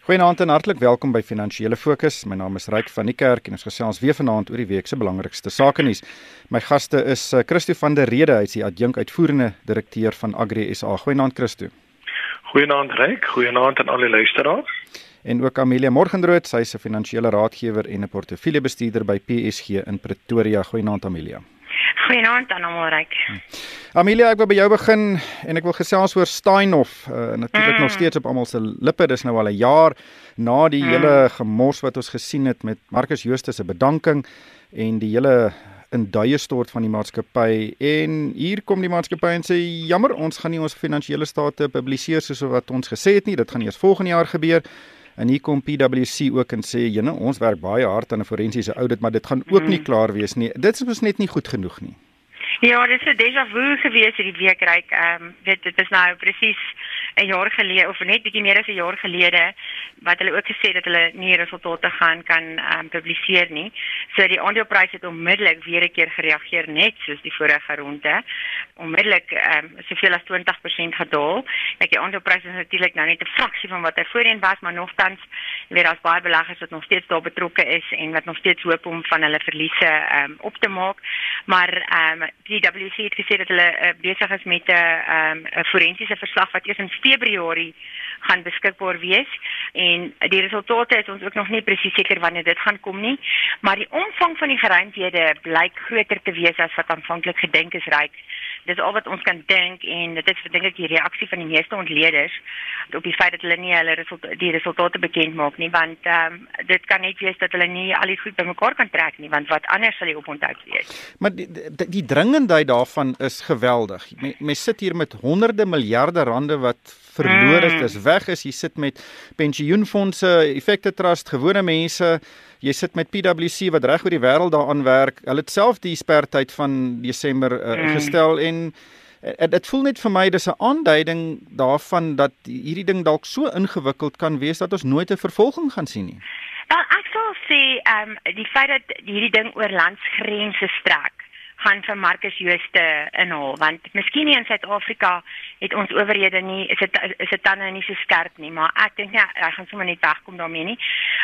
Goeienaand en hartlik welkom by Finansiële Fokus. My naam is Ryk van die Kerk en ons gesels weer vanaand oor die week se belangrikste sake nuus. My gaste is eh, Christo van der Rede, hy is die adjunk uitvoerende direkteur van Agri SA. Goeienaand Christo. Goeienaand Ryk, goeienaand aan al die luisteraars. En ook Amelia Morgenrood, sy is 'n finansiële raadgewer en 'n portefeuljebestuurder by PSG in Pretoria. Goeienaand Amelia. Goeienaand aan almal reg. Amelia, ek wil by jou begin en ek wil gesels oor Steinhoff. Uh, Natuurlik mm. nog steeds op almal se lippe. Dis nou al 'n jaar na die mm. hele gemors wat ons gesien het met Marcus Jooste se bedanking en die hele in duie stort van die maatskappy en hier kom die maatskappy en sê jammer ons gaan nie ons finansiële state publiseer soos wat ons gesê het nie dit gaan eers volgende jaar gebeur En hier kom PwC ook en sê, "Jene, ons werk baie hard aan 'n forensiese audit, maar dit gaan ook nie hmm. klaar wees nie. Dit is mos net nie goed genoeg nie." Ja, dit is 'n déjà vu gewees hierdie week ryk. Ehm um, weet dit is nou presies 'n jaar gelede of net bietjie meer as 'n jaar gelede wat hulle ook gesê dat hulle nie resultate gaan kan ehm um, publiseer nie. So die aandeleprys het onmiddellik weer 'n keer gereageer net soos die vorige ronde. Onmiddellik ehm um, soveel as 20% gedaal. Ek die aandeleprys is natuurlik nou net 'n fraksie van wat hy voorheen was, maar nogtans weer as baie beleggers wat nog steeds daar betrokke is en wat nog steeds hoop om van hulle verliese ehm um, op te maak. Maar ehm um, die WC het gesê dat hulle uh, besig is met 'n ehm, um, forensiese verslag wat eers in Februarie gaan beskikbaar wees en die resultate is ons ook nog nie presies seker wanneer dit gaan kom nie maar die omvang van die geruimthede blyk groter te wees as wat aanvanklik gedink is reik dis al wat ons kan dink en dit is dink ek die reaksie van die meeste ontleeders op die feit dat hulle nie hulle resultate die resultate bekend maak nie want um, dit kan net wees dat hulle nie al die goed bymekaar kan trek nie want wat anders sal die oponthou wees maar die, die, die dringendheid daarvan is geweldig mense sit hier met honderde miljarde rande wat verloor is, mm. dis weg is. Jy sit met pensioenfonde, effekte trust, gewone mense. Jy sit met PwC wat reg oor die wêreld daaraan werk. Hulle het self die spertyd van Desember uh, mm. gestel en uh, dit voel net vir my dis 'n aanduiding daarvan dat hierdie ding dalk so ingewikkeld kan wees dat ons nooit 'n vervolging gaan sien nie. Wel, ek sal sê, ehm um, die feit dat hierdie ding oor landsgrense strek gaan vir Marcus Jooste inhaal want miskien in Suid-Afrika het ons owerhede nie is dit is dit dan nie so skerp nie maar ek dink ja hy gaan sommer net wegkom daarmee nie.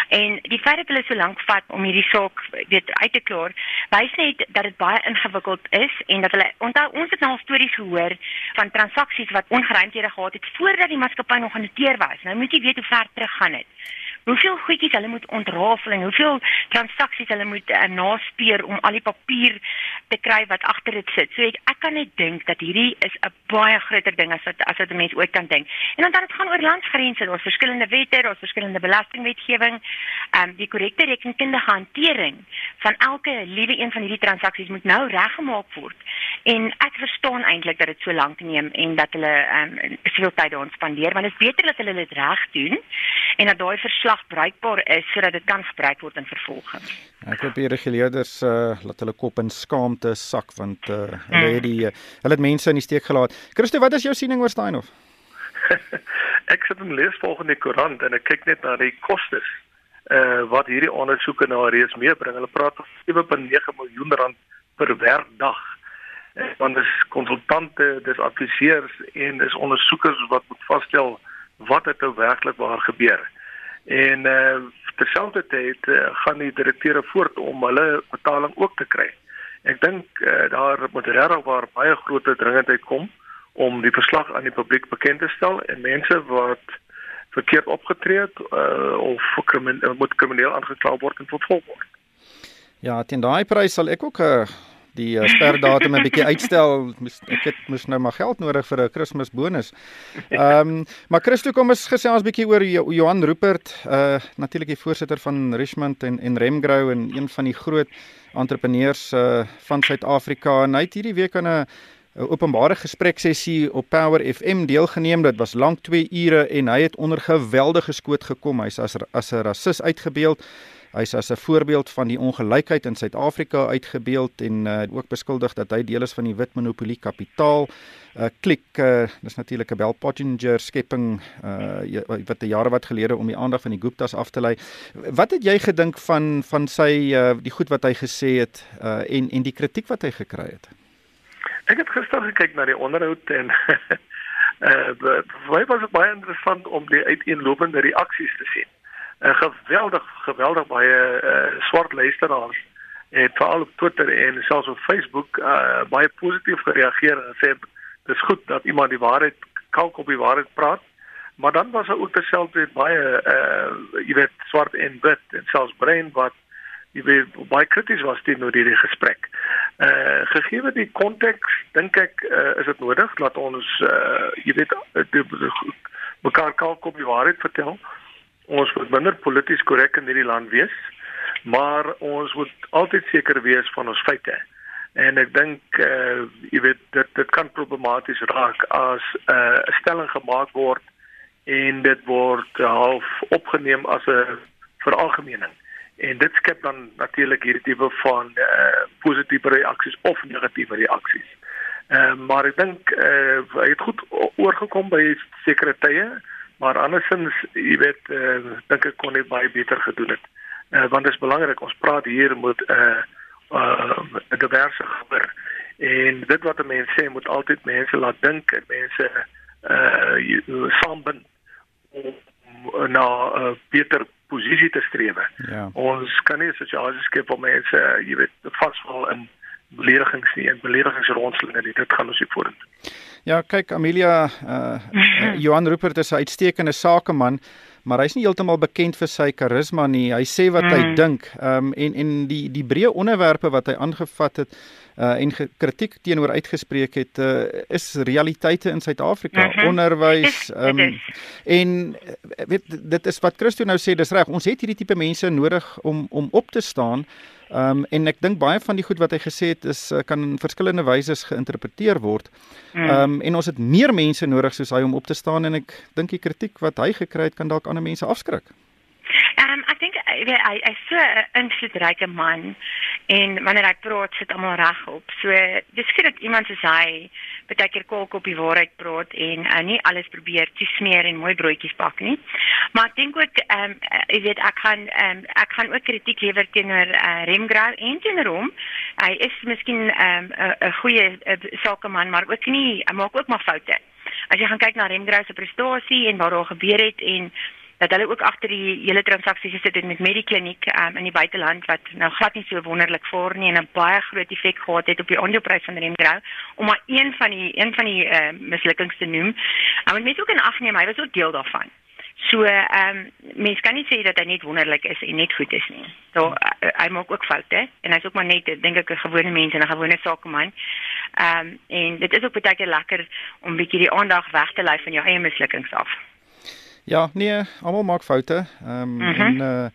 En die feit dat hulle so lank vat om hierdie saak weet uit te klaar wys net dat dit baie ingewikkeld is en dat hulle onthou ons het nou al stories gehoor van transaksies wat ongeruimdhede gehad het voordat die maatskappy nog genoteer was. Nou moet jy weet hoe ver terug gaan dit hoeveel goedjies hulle moet ontrafel en hoeveel transaksies hulle moet uh, naspeur om al die papier te kry wat agter dit sit. So ek, ek kan net dink dat hierdie is 'n baie groter ding as wat as wat 'n mens ooit kan dink. En dan dan dit gaan oor landsgrense, daar's verskillende wette, daar's verskillende belastingwetgewing. Ehm um, die korrekte rekenkundige hantering van elke liewe een van hierdie transaksies moet nou reggemaak word. En ek verstaan eintlik dat dit so lank neem en dat hulle ehm um, soveel tyd daaraan spandeer, want dit is beter dat hulle dit reg doen en dat daai verslag bruikbaar is sodat dit kan gebruik word in vervolging. Ek hoop die reguleerders uh laat hulle kop in skaamte sak want uh hulle het die uh, hulle het mense in die steek gelaat. Christo, wat is jou siening oor Steinhoff? ek sit en lees volgende koerant en ek kyk net na die kostes uh wat hierdie ondersoeke na reeds meebring. Hulle praat van 7.9 miljoen rand per werkdag. Want dis konsultante, dis adviseurs en dis ondersoekers wat moet vasstel wat het nou werklik waar gebeur. En uh terselfdertyd uh, gaan die direkteure voort om hulle betaling ook te kry. Ek dink uh, daar moet regtig waar baie groot dringendheid kom om die verslag aan die publiek bekend te stel en mense wat verkeerd opgetree het uh, of krimineel moet krimineel aangekla word en vervolg word. Ja, teen daai prys sal ek ook 'n uh die uh, sperdatum 'n bietjie uitstel. Ek het mos nou maar geld nodig vir 'n Kersbonus. Ehm, um, maar Christo kom ons gesels 'n bietjie oor Johan Rupert, uh natuurlik die voorsitter van Richmond en en Remgrow en een van die groot entrepreneurs uh van Suid-Afrika en hy het hierdie week aan 'n 'n openbare gespreksessie op Power FM deelgeneem. Dit was lank 2 ure en hy het onder geweldige skoot gekom. Hy's as as 'n rasis uitgebeeld. Hy's as 'n voorbeeld van die ongelykheid in Suid-Afrika uitgebeeld en uh, ook beskuldig dat hy deel is van die wit monopolie kapitaal. 'n uh, Klik, uh, dis natuurlik 'n Bell Pottinger skepping uh, wat die jare wat gelede om die aandag van die Guptas af te lei. Wat het jy gedink van van sy uh, die goed wat hy gesê het uh, en en die kritiek wat hy gekry het? Ek het gister gekyk na die onderhoud en Uh vir my was dit baie interessant om die uiteenlopende reaksies te sien. 'n uh, Geweldig geweldig baie uh, swart luisteraars het veral op Twitter en selfs op Facebook uh, baie positief gereageer en sê dis goed dat iemand die waarheid kalk op die waarheid praat. Maar dan was daar ook terselfdertyd baie uh jy weet swart en wit en selfs brein wat jy weet baie krities was teenoor hierdie gesprek. Uh gegee die konteks dink ek uh, is dit nodig dat ons uh jy weet mekaar kalk op die waarheid vertel. Ons moet minder polities korrek in hierdie land wees, maar ons moet altyd seker wees van ons feite. En ek dink uh jy weet dit dit kan problematies raak as 'n uh, stelling gemaak word en dit word half opgeneem as 'n veralgemening en dit skep dan natuurlik hierdie tipe van uh, positiewe reaksies of negatiewe reaksies. Ehm uh, maar ek dink uh, hy het goed oorgekom by sekere tye, maar andersins, jy weet, uh, dink ek kon hy baie beter gedoen het. Uh, want dit is belangrik ons praat hier met 'n uh, 'n uh, diverse groep en dit wat mense sê moet altyd mense laat dink en mense uh saambind om na 'n uh, beter posisie te streef. Ja. Ons kan nie 'n situasie skep waar mense, jy weet, vasval in beledigings nie en beledigingsrondslinge nie. Dit gaan ons nie voort. Ja, kyk Amelia, uh, uh Johan Rupert is 'n uitstekende sakeman, maar hy's nie heeltemal bekend vir sy karisma nie. Hy sê wat mm. hy dink. Ehm um, en en die die breë onderwerpe wat hy aangevat het uh en kritiek teenoor uitgespreek het uh, is realiteite in Suid-Afrika mm -hmm. onderwys um, en weet dit is wat Christo nou sê dis reg ons het hierdie tipe mense nodig om om op te staan um, en ek dink baie van die goed wat hy gesê het is uh, kan in verskillende wyse geïnterpreteer word mm. um, en ons het meer mense nodig soos hy om op te staan en ek dink die kritiek wat hy gekry het kan dalk ander mense afskrik Um ek dink hy hy is so 'n invloedryke man en wanneer hy praat sit almal regop. So dis skielik dat iemand soos hy baie keer kolk op die waarheid praat en uh, nie alles probeer te smeer en mooi broodjies bak nie. Maar ek dink ook ehm um, jy weet ek kan ehm um, ek kan ook kritiek lewer teenoor uh, Remgrau en teenoor hom. Hy is miskien ehm um, 'n goeie sakeman, maar ook nie maak ook maar foute. As jy gaan kyk na Remgrau se prestasie en wat daar gebeur het en dat hulle ook agter die hele transaksie gesit het met Medikliniek um, in die buiteland wat nou glad nie so wonderlik voor nie en 'n baie groot effek gehad het op die aandeleprys van Remgrau om maar een van die een van die uh, mislukkings te noem. Maar um, mense ook in ag neem hy was ook deel daarvan. So ehm um, mense kan nie sê dat hy net wonderlik is en net goed is nie. So uh, hy maak ook foute en hy's ook maar net dink ek 'n gewone mens en 'n gewone sakeman. Ehm um, en dit is ook baie keer lekker om bietjie die aandag weg te lei van jou eie mislukkings af. Ja, nee, almal maak foute. Ehm um, mm -hmm. en uh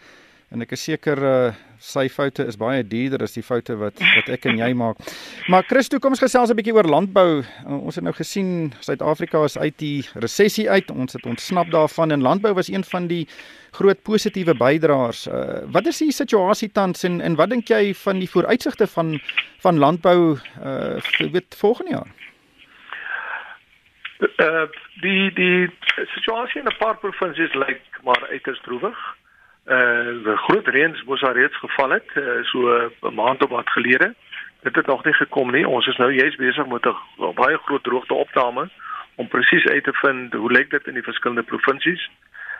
en ek is seker uh sy foute is baie duurder as die foute wat wat ek en jy maak. Maar Christo, kom ons gesels 'n bietjie oor landbou. Uh, ons het nou gesien Suid-Afrika is uit die resessie uit. Ons het ontsnap daarvan en landbou was een van die groot positiewe bydraers. Uh wat is die situasie tans en en wat dink jy van die vooruitsigte van van landbou uh weet volgende jaar? Uh die die situasie in 'n paar provinsies lyk maar uiters droewig. Uh die groot reëns moes al reeds geval het uh, so 'n maand of wat gelede. Dit het nog nie gekom nie. Ons is nou juist besig met 'n baie groot droogte opname om presies uit te vind hoe lyk dit in die verskillende provinsies.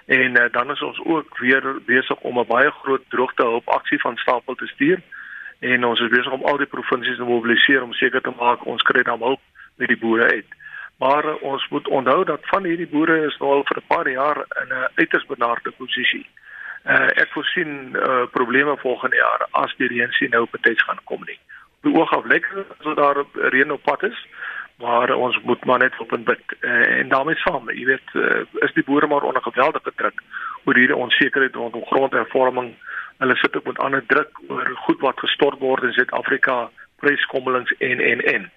En uh, dan is ons ook weer besig om 'n baie groot droogtehulp aksie van stapel te stuur. En ons is besig om al die provinsies te mobiliseer om seker te maak ons kry dan hulp met die boere uit. Maar uh, ons moet onthou dat van hierdie boere is nou al vir 'n paar jaar in 'n uiters benadeelde posisie. Uh, ek voorsien uh, probleme volgende jaar as die reën sien nou betyds gaan kom nie. Op die oog af lyk dit asof daar reën op pad is, maar uh, ons moet maar net op en bid uh, en daarmee saam, jy weet, uh, is die boere maar onder geweldige druk oor hierdie onsekerheid rondom grondhervorming. Hulle sit ook met ander druk oor goed wat gestort word in Suid-Afrika, pryskommelings en en en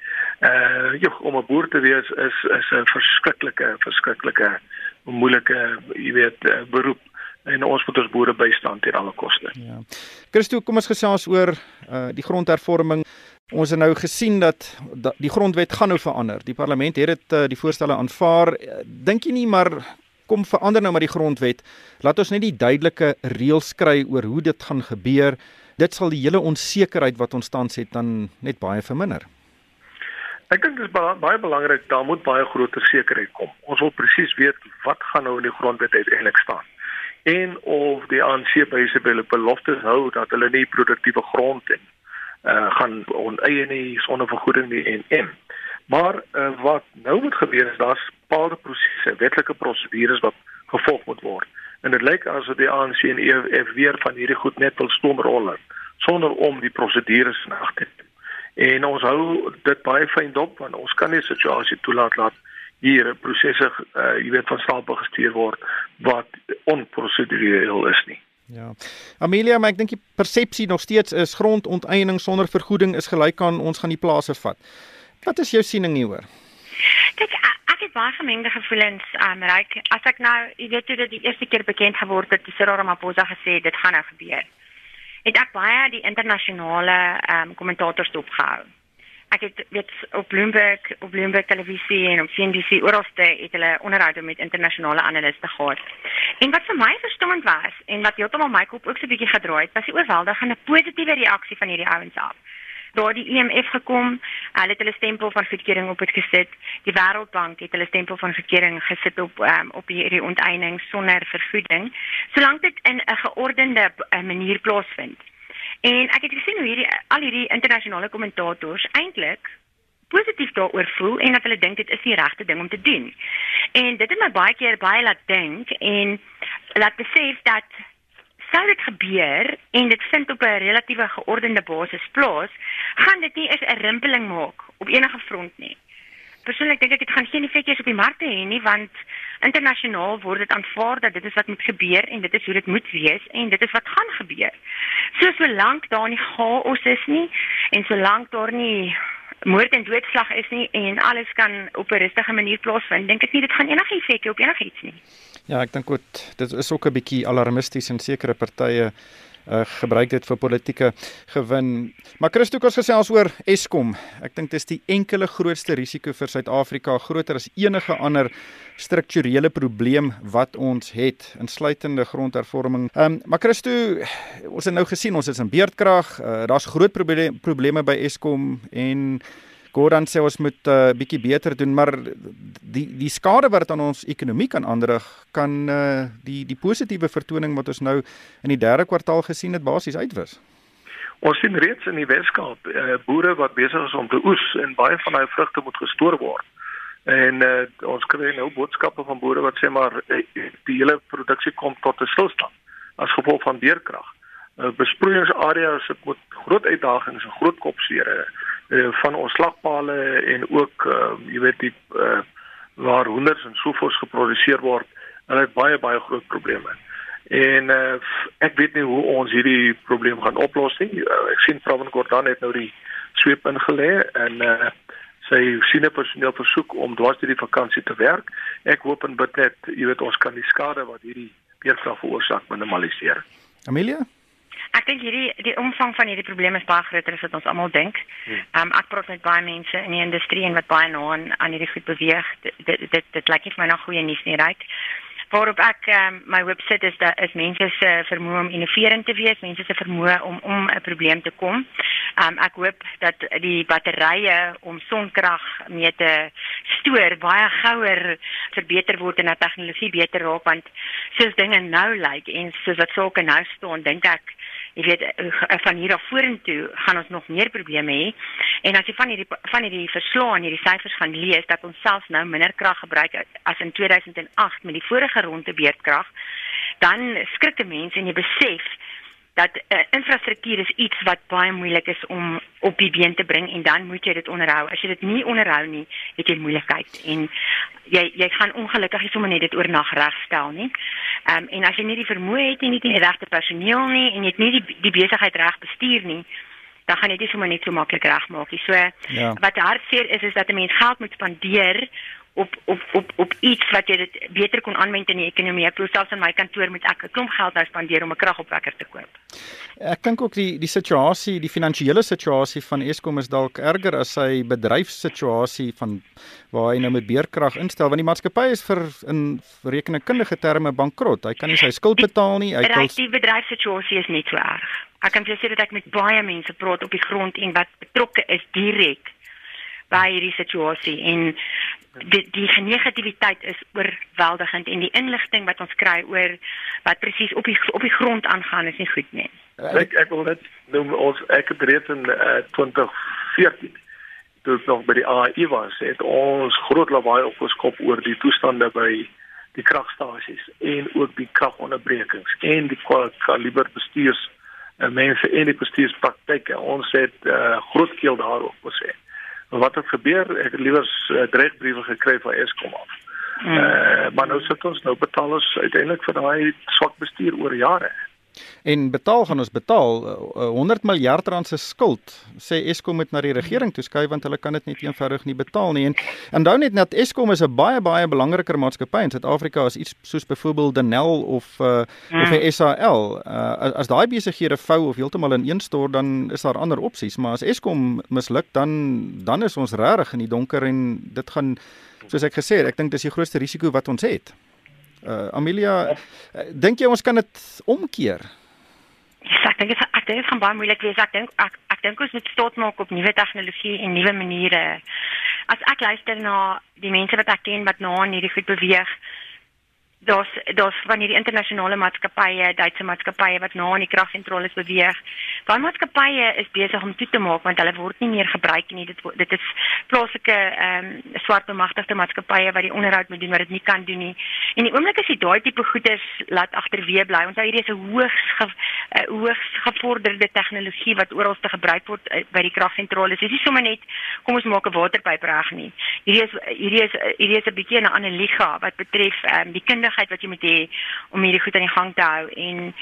uh joh om 'n boer te wees is is 'n verskriklike verskriklike moeilike jy weet uh, beroep en ons moet ons boere bystand teen alle koste. Ja. Christo, kom ons gesels oor uh die grondhervorming. Ons het nou gesien dat, dat die grondwet gaan nou verander. Die parlement het dit uh, die voorstelle aanvaar. Dink jy nie maar kom verander nou met die grondwet. Laat ons net die duidelike reëls kry oor hoe dit gaan gebeur. Dit sal die hele onsekerheid wat ons tans het dan net baie verminder. Ek dink dit is baie, baie belangrik daar moet baie groter sekerheid kom. Ons wil presies weet wat gaan nou in die grondwet uiteindelik staan. En of die ANC by sy beloftes hou dat hulle nie produktiewe grond en uh gaan oneien nie sonder vergoeding nie en en maar uh, wat nou moet gebeur is daar's bepaalde prosesse, wetlike prosedures wat gevolg moet word. En dit lyk asof die ANC en EFF weer van hierdie goed net wil stoomrol sonder om die prosedures in ag te neem. En ons hou dit baie fyn dop want ons kan nie situasie toelaat laat hier prosesse uh, jy weet van stapel gestuur word wat onprosedureel is nie. Ja. Amelia, maar ek dink die persepsie nog steeds is grondonteiening sonder vergoeding is gelyk aan ons gaan die plase vat. Wat is jou siening hieroor? Kyk, ek het baie gemengde gevoelens aan um, Ryk. As ek nou, jy weet toe dit die eerste keer bekend geword het, het Cyril Ramaphosa gesê dit gaan nou gebeur het ek baie die internasionale ehm um, kommentators dopgehou. Ek het weet op Bloomberg, op Bloomberg televisie en op CNBC oralste het hulle onderhoude met internasionale analiste gehad. En wat vir my verstommend was en wat heeltemal my kop ook so 'n bietjie gedraai het, was die oorweldigende positiewe reaksie van hierdie ouens af daar die IMF e gekom, hulle het hulle stempel van verkering op dit gesit. Die Wêreldbank het hulle stempel van verkering gesit op um, op hierdie onteiening sonder vergoeding, solank dit in 'n geordende uh, manier plaasvind. En ek het gesien hoe hierdie al hierdie internasionale kommentators eintlik positief daaroor voel en dat hulle dink dit is die regte ding om te doen. En dit het my baie keer baie laat dink en laat besef dat sou dit gebeur en dit vind op 'n relatiewe geordende basis plaas, gaan dit nie eens 'n rimpeling maak op enige front nie. Persoonlik dink ek dit gaan geen effek hê op die markte hê nie want internasionaal word dit aanvaar dat dit is wat moet gebeur en dit is hoe dit moet wees en dit is wat gaan gebeur. So solank daar nie chaos is nie en solank daar nie moord en doodslag is nie en alles kan op 'n rustige manier plaasvind, dink ek nie dit gaan enige effek hê op enigiets nie. Ja, ek dink ook dit is ook 'n bietjie alarmisties en sekere partye uh, gebruik dit vir politieke gewin. Maar Christo kos gesels oor Eskom. Ek dink dit is die enkele grootste risiko vir Suid-Afrika, groter as enige ander strukturele probleem wat ons het, insluitende grondhervorming. Ehm um, maar Christo, ons het nou gesien ons is in beerdkrag. Uh, Daar's groot proble probleme by Eskom en Gordon sê ons moet 'n uh, eh, bietjie beter doen, maar die die skade wat aan ons ekonomie kan aanrig, kan uh, die die positiewe vertoning wat ons nou in die derde kwartaal gesien het basies uitwis. Ons sien reeds in die Weskaap uh, boere wat besig is om te oes en baie van daai vrugte moet gestoor word. En uh, ons kry nou boodskappe van boere wat sê maar uh, die hele produksie kom tot 'n stilstand as gevolg van beerkrag. Uh, besproeiingsareas sit met groot uitdagings en groot kopseere uh, van ons slagpale en ook uh, jy weet die uh, waar honderde en sovoorts geproduseer word, hulle het baie baie groot probleme. En uh, ek weet nie hoe ons hierdie probleem gaan oplos nie. Uh, ek sien Pravin Gordhan het nou die sweep ingelê en uh, sy sien 'n personeel versoek om dwars deur die vakansie te werk. Ek hoop en bid net, jy weet ons kan die skade wat hierdie beerkrag veroorsaak minimaliseer. Amelia Ek dink hierdie die omvang van hierdie probleem is baie groter as wat ons almal dink. Hmm. Ehm um, ek praat met baie mense in die industrie en wat baie nou aan aan hierdie goed beweeg. Dit dit dit, dit lyk nie vir my nog goeie nuus nie, right? Waarop ek um, my webwerf is dat is mense se vermoë om innoverend te wees, mense se vermoë om om 'n probleem te kom. Um, ek hoop dat die batterye om sonkrag mee te stoor baie gouer verbeter word en dat tegnologie beter raak want soos dinge nou lyk en soos wat sake nou staan, dink ek jy weet eh, van hier af vorentoe gaan ons nog meer probleme hê. En as jy van hierdie van hierdie verslae en hierdie syfers gaan lees dat ons selfs nou minder krag gebruik as in 2008 met die vorige ronde beerdkrag, dan skrik 'n mens en jy besef dat uh, infrastruktuur is iets wat baie moeilik is om op die been te bring en dan moet jy dit onderhou. As jy dit nie onderhou nie, het jy moeilikheid en jy jy gaan ongelukkig nie sommer net dit oornag regstel nie. Ehm um, en as jy nie die vermoë het nie, nie die regte personeel nie en jy het nie die die besigheid reg bestuur nie, dan gaan jy dit sommer net so maklik regmaak nie. So ja. wat hartseer is is dat 'n mens geld moet spandeer op op op op iets wat jy dit beter kon aanwend in die ekonomie. Ek selfs in my kantoor moet ek 'n klomp geld nou spandeer om 'n kragopwekker te koop. Ek dink ook die die situasie, die finansiële situasie van Eskom is dalk erger as sy bedryfssituasie van waar hy nou met beerkrag instel want die maatskappy is vir in rekenkundige terme bankrot. Hy kan nie sy skuld betaal nie. Hy kan die bedryfssituasie is net so erg. Ek kan vir sê dat ek met baie mense praat op die grond en wat betrokke is direk by hierdie situasie en die die negativiteit is oorweldigend en die inligting wat ons kry oor wat presies op die op die grond aangaan is nie goed nie. Ek ek wil net noem ons ek het reeds in uh, 2014 toe nog by die AI was, het ons groot lawaai opgeskop oor die toestande by die kragstasies en ook die kragonderbrekings en die kaliber bestuurs en mense en die bestuurspraktyke. Ons het uh, groot keel daarop gesê. Wat het gebeur? Ek het liewers uh, dreigbriewe gekry van Eskom af. Hmm. Uh, maar nou sit ons nou betaal ons uiteindelik vir daai swak bestuur oor jare. En betaal gaan ons betaal uh, 100 miljard rand se skuld sê Eskom moet na die regering toe skuif want hulle kan dit net eenvoudig nie betaal nie. En onthou net dat Eskom is 'n baie baie belangriker maatskappy. In Suid-Afrika as iets soos byvoorbeeld Denel of uh, of die SAL uh, as daai besighede vou of heeltemal ineenstort dan is daar ander opsies. Maar as Eskom misluk dan dan is ons regtig in die donker en dit gaan soos ek gesê het ek dink dis die grootste risiko wat ons het Uh Amelia, uh, dink jy ons kan dit omkeer? Ja, ek dink ek dink dit gaan baie moeilik wees. Ek dink ek ek dink ons moet stot maak op nuwe tegnologie en nuwe maniere. As ek luister na die mense wat ek ken wat na in hierdie goed beweeg, daar's daar's van hierdie internasionale maatskappye, Duitse maatskappye wat na in die kragsentrale beweeg. Daai maatskappye is besig om toe te maak want hulle word nie meer gebruik nie. Dit dit is plaaslike ehm um, swart bemagtigde maatskappye wat die onderhoud moet doen wat dit nie kan doen nie. En die oomblik as jy daai tipe goederes laat agterweë bly, onthou hierdie is 'n hoogs ge, uh, hoogs gevorderde tegnologie wat oral te gebruik word uh, by die kragsentrale. Dis nie sommer net kom ons maak 'n waterpyp reg nie. Hierdie is hierdie is hierdie is 'n bietjie 'n ander liga wat betref ehm um, die kinders kundigheid wat jy moet hê om hierdie goed aan die gang te hou en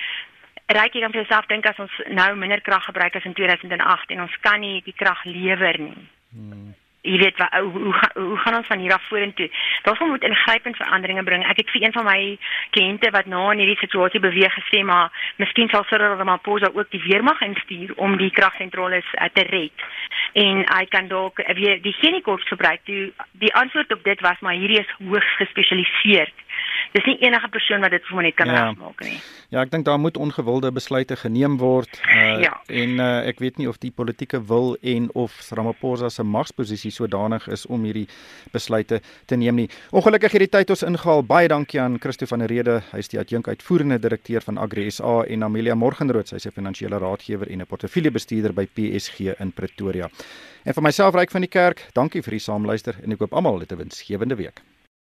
ryk jy dan vir jouself dink as ons nou minder krag gebruik as in 2008 en ons kan nie die krag lewer nie. Hmm jy weet wat hoe, hoe hoe gaan ons van hier af vorentoe? Daarom moet ingrypend veranderinge bring. Ek het vir een van my kliënte wat na in hierdie situasie beweeg gesê maar miskien sal Cyril Ramaphosa ook die weermag instuur om die kragsentrale uh, te red. En hy kan dalk uh, weer die chemiekorps gebruik. Die, die antwoord op dit was maar hierdie is hoogs gespesialiseer. Dis nie enige persoon wat dit vir my net kan ja. regmaak nie. Ja, ek dink daar moet ongewilde besluite geneem word. Uh, ja. En uh, ek weet nie of die politieke wil en of Ramaphosa se magsposisie sodanig is om hierdie besluite te neem nie. Ongelukkig hierdie tyd ons ingehaal. Baie dankie aan Christo van der Rede, hy is die adjunk uitvoerende direkteur van Agri SA en Amelia Morgenrood, sy is 'n finansiële raadgewer en 'n portefeuljebestuurder by PSG in Pretoria. En vir myself ryk van die kerk, dankie vir die saamluister en ek hoop almal het 'n winsgewende week.